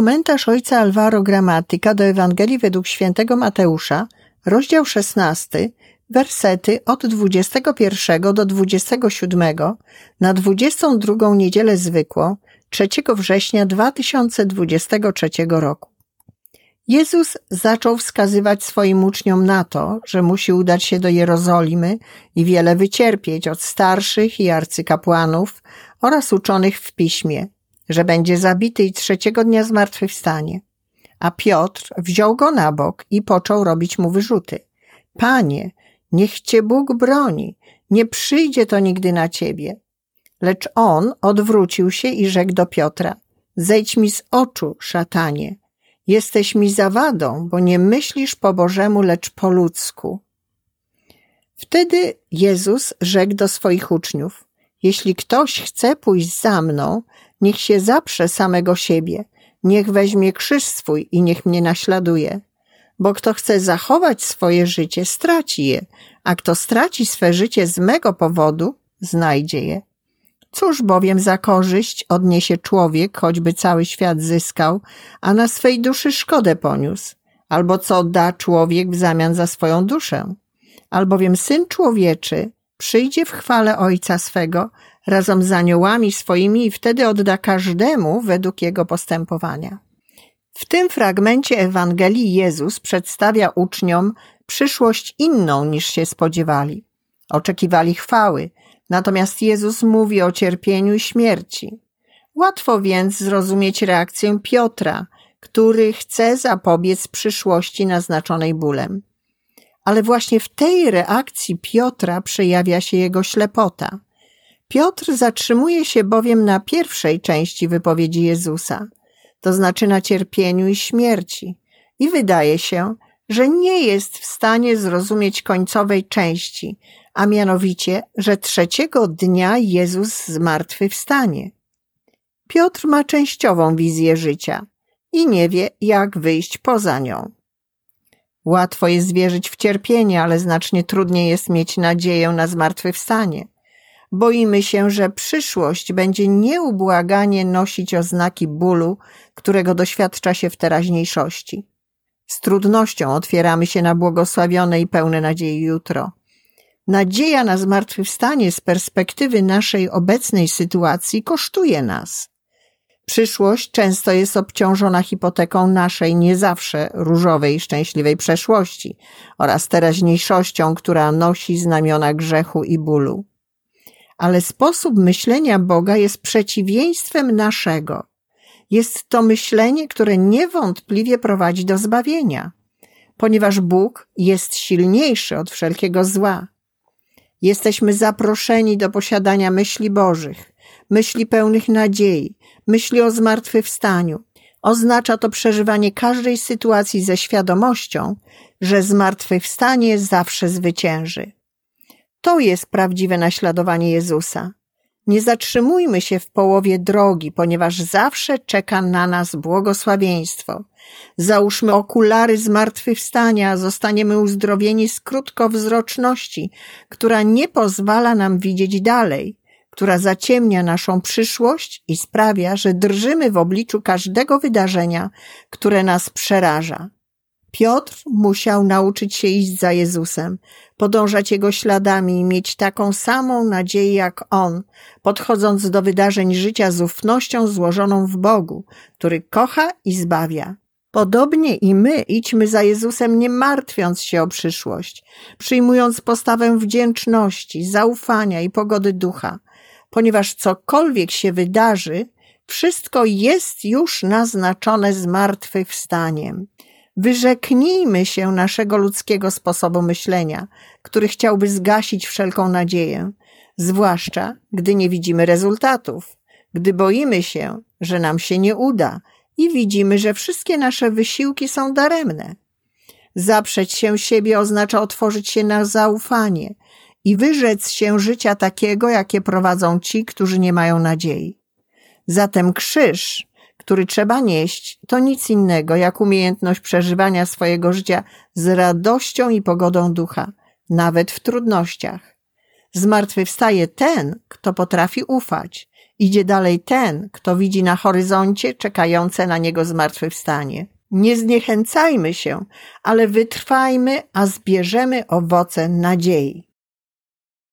Komentarz ojca Alvaro Gramatyka do Ewangelii według świętego Mateusza, rozdział 16, wersety od 21 do 27 na 22 niedzielę zwykłą 3 września 2023 roku. Jezus zaczął wskazywać swoim uczniom na to, że musi udać się do Jerozolimy i wiele wycierpieć od starszych i arcykapłanów oraz uczonych w piśmie, że będzie zabity i trzeciego dnia zmartwychwstanie. A Piotr wziął go na bok i począł robić mu wyrzuty. Panie, niech cię Bóg broni, nie przyjdzie to nigdy na ciebie. Lecz on odwrócił się i rzekł do Piotra, zejdź mi z oczu, szatanie. Jesteś mi zawadą, bo nie myślisz po Bożemu, lecz po ludzku. Wtedy Jezus rzekł do swoich uczniów, jeśli ktoś chce pójść za mną, niech się zaprze samego siebie, niech weźmie krzyż swój i niech mnie naśladuje. Bo kto chce zachować swoje życie, straci je, a kto straci swe życie z mego powodu, znajdzie je. Cóż bowiem za korzyść odniesie człowiek, choćby cały świat zyskał, a na swej duszy szkodę poniósł? Albo co da człowiek w zamian za swoją duszę? Albowiem Syn Człowieczy przyjdzie w chwale Ojca swego razem z aniołami swoimi i wtedy odda każdemu według jego postępowania. W tym fragmencie Ewangelii Jezus przedstawia uczniom przyszłość inną niż się spodziewali. Oczekiwali chwały, natomiast Jezus mówi o cierpieniu i śmierci. Łatwo więc zrozumieć reakcję Piotra, który chce zapobiec przyszłości naznaczonej bólem. Ale właśnie w tej reakcji Piotra przejawia się jego ślepota. Piotr zatrzymuje się bowiem na pierwszej części wypowiedzi Jezusa, to znaczy na cierpieniu i śmierci, i wydaje się, że nie jest w stanie zrozumieć końcowej części, a mianowicie, że trzeciego dnia Jezus zmartwychwstanie. Piotr ma częściową wizję życia i nie wie, jak wyjść poza nią. Łatwo jest wierzyć w cierpienie, ale znacznie trudniej jest mieć nadzieję na zmartwychwstanie. Boimy się, że przyszłość będzie nieubłaganie nosić oznaki bólu, którego doświadcza się w teraźniejszości. Z trudnością otwieramy się na błogosławione i pełne nadziei jutro. Nadzieja na zmartwychwstanie z perspektywy naszej obecnej sytuacji kosztuje nas. Przyszłość często jest obciążona hipoteką naszej nie zawsze różowej i szczęśliwej przeszłości oraz teraźniejszością, która nosi znamiona grzechu i bólu. Ale sposób myślenia Boga jest przeciwieństwem naszego. Jest to myślenie, które niewątpliwie prowadzi do zbawienia, ponieważ Bóg jest silniejszy od wszelkiego zła. Jesteśmy zaproszeni do posiadania myśli Bożych, myśli pełnych nadziei, myśli o zmartwychwstaniu. Oznacza to przeżywanie każdej sytuacji ze świadomością, że zmartwychwstanie zawsze zwycięży. To jest prawdziwe naśladowanie Jezusa. Nie zatrzymujmy się w połowie drogi, ponieważ zawsze czeka na nas błogosławieństwo. Załóżmy okulary zmartwychwstania, zostaniemy uzdrowieni z krótkowzroczności, która nie pozwala nam widzieć dalej, która zaciemnia naszą przyszłość i sprawia, że drżymy w obliczu każdego wydarzenia, które nas przeraża. Piotr musiał nauczyć się iść za Jezusem, podążać Jego śladami i mieć taką samą nadzieję jak On, podchodząc do wydarzeń życia z ufnością złożoną w Bogu, który kocha i zbawia. Podobnie i my idźmy za Jezusem, nie martwiąc się o przyszłość, przyjmując postawę wdzięczności, zaufania i pogody ducha, ponieważ cokolwiek się wydarzy, wszystko jest już naznaczone zmartwychwstaniem. Wyrzeknijmy się naszego ludzkiego sposobu myślenia, który chciałby zgasić wszelką nadzieję, zwłaszcza gdy nie widzimy rezultatów, gdy boimy się, że nam się nie uda i widzimy, że wszystkie nasze wysiłki są daremne. Zaprzeć się siebie oznacza otworzyć się na zaufanie i wyrzec się życia takiego, jakie prowadzą ci, którzy nie mają nadziei. Zatem krzyż który trzeba nieść, to nic innego jak umiejętność przeżywania swojego życia z radością i pogodą ducha, nawet w trudnościach. Zmartwychwstaje ten, kto potrafi ufać Idzie dalej ten, kto widzi na horyzoncie czekające na niego zmartwychwstanie. Nie zniechęcajmy się, ale wytrwajmy, a zbierzemy owoce nadziei.